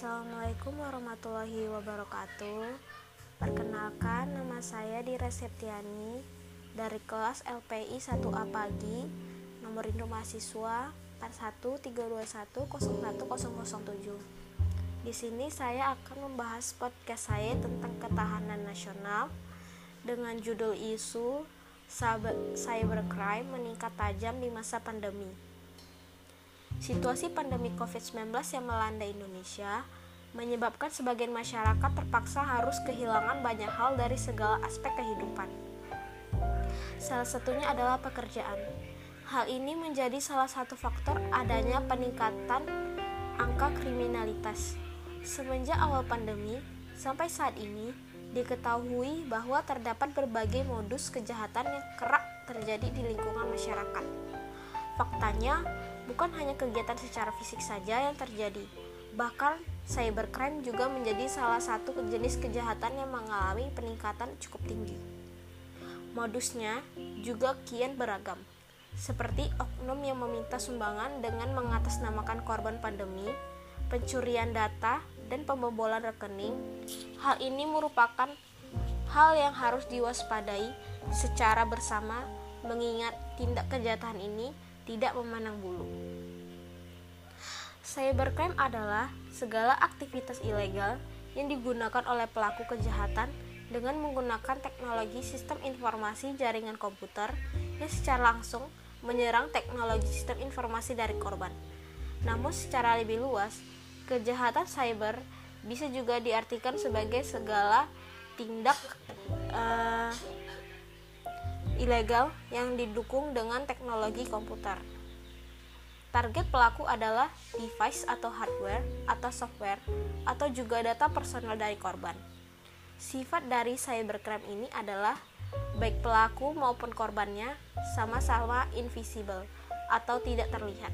Assalamualaikum warahmatullahi wabarakatuh. Perkenalkan nama saya Dira Septiani dari kelas LPI 1A Pagi, nomor induk mahasiswa 41310107. Di sini saya akan membahas podcast saya tentang ketahanan nasional dengan judul isu cybercrime meningkat tajam di masa pandemi. Situasi pandemi COVID-19 yang melanda Indonesia menyebabkan sebagian masyarakat terpaksa harus kehilangan banyak hal dari segala aspek kehidupan. Salah satunya adalah pekerjaan. Hal ini menjadi salah satu faktor adanya peningkatan angka kriminalitas. Semenjak awal pandemi sampai saat ini, diketahui bahwa terdapat berbagai modus kejahatan yang kerap terjadi di lingkungan masyarakat. Faktanya, bukan hanya kegiatan secara fisik saja yang terjadi, bahkan cybercrime juga menjadi salah satu jenis kejahatan yang mengalami peningkatan cukup tinggi. Modusnya juga kian beragam, seperti oknum yang meminta sumbangan dengan mengatasnamakan korban pandemi, pencurian data, dan pembobolan rekening. Hal ini merupakan hal yang harus diwaspadai secara bersama mengingat tindak kejahatan ini tidak memandang bulu. Cybercrime adalah segala aktivitas ilegal yang digunakan oleh pelaku kejahatan dengan menggunakan teknologi sistem informasi jaringan komputer yang secara langsung menyerang teknologi sistem informasi dari korban. Namun secara lebih luas, kejahatan cyber bisa juga diartikan sebagai segala tindak uh, ilegal yang didukung dengan teknologi komputer. Target pelaku adalah device atau hardware atau software atau juga data personal dari korban. Sifat dari cybercrime ini adalah baik pelaku maupun korbannya sama-sama invisible atau tidak terlihat.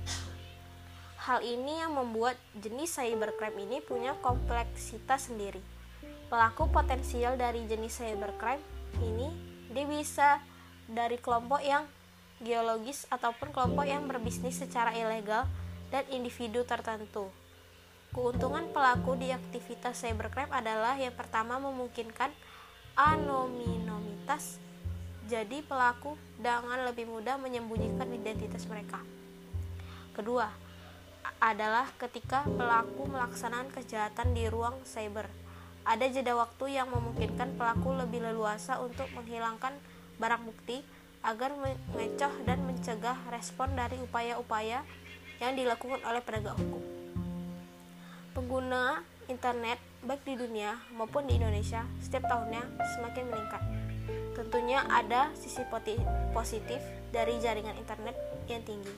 Hal ini yang membuat jenis cybercrime ini punya kompleksitas sendiri. Pelaku potensial dari jenis cybercrime ini dia bisa dari kelompok yang geologis ataupun kelompok yang berbisnis secara ilegal dan individu tertentu. Keuntungan pelaku di aktivitas cybercrime adalah yang pertama memungkinkan anonimitas, jadi pelaku dengan lebih mudah menyembunyikan identitas mereka. Kedua, adalah ketika pelaku melaksanakan kejahatan di ruang cyber. Ada jeda waktu yang memungkinkan pelaku lebih leluasa untuk menghilangkan barang bukti agar mengecoh dan mencegah respon dari upaya-upaya yang dilakukan oleh penegak hukum. Pengguna internet baik di dunia maupun di Indonesia setiap tahunnya semakin meningkat. Tentunya ada sisi positif dari jaringan internet yang tinggi.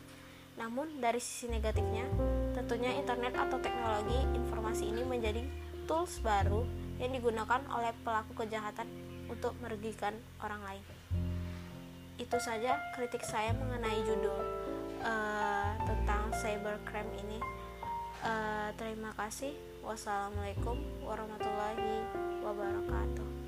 Namun dari sisi negatifnya, tentunya internet atau teknologi informasi ini menjadi tools baru yang digunakan oleh pelaku kejahatan untuk merugikan orang lain itu saja kritik saya mengenai judul uh, tentang cybercrime ini. Uh, terima kasih. Wassalamualaikum warahmatullahi wabarakatuh.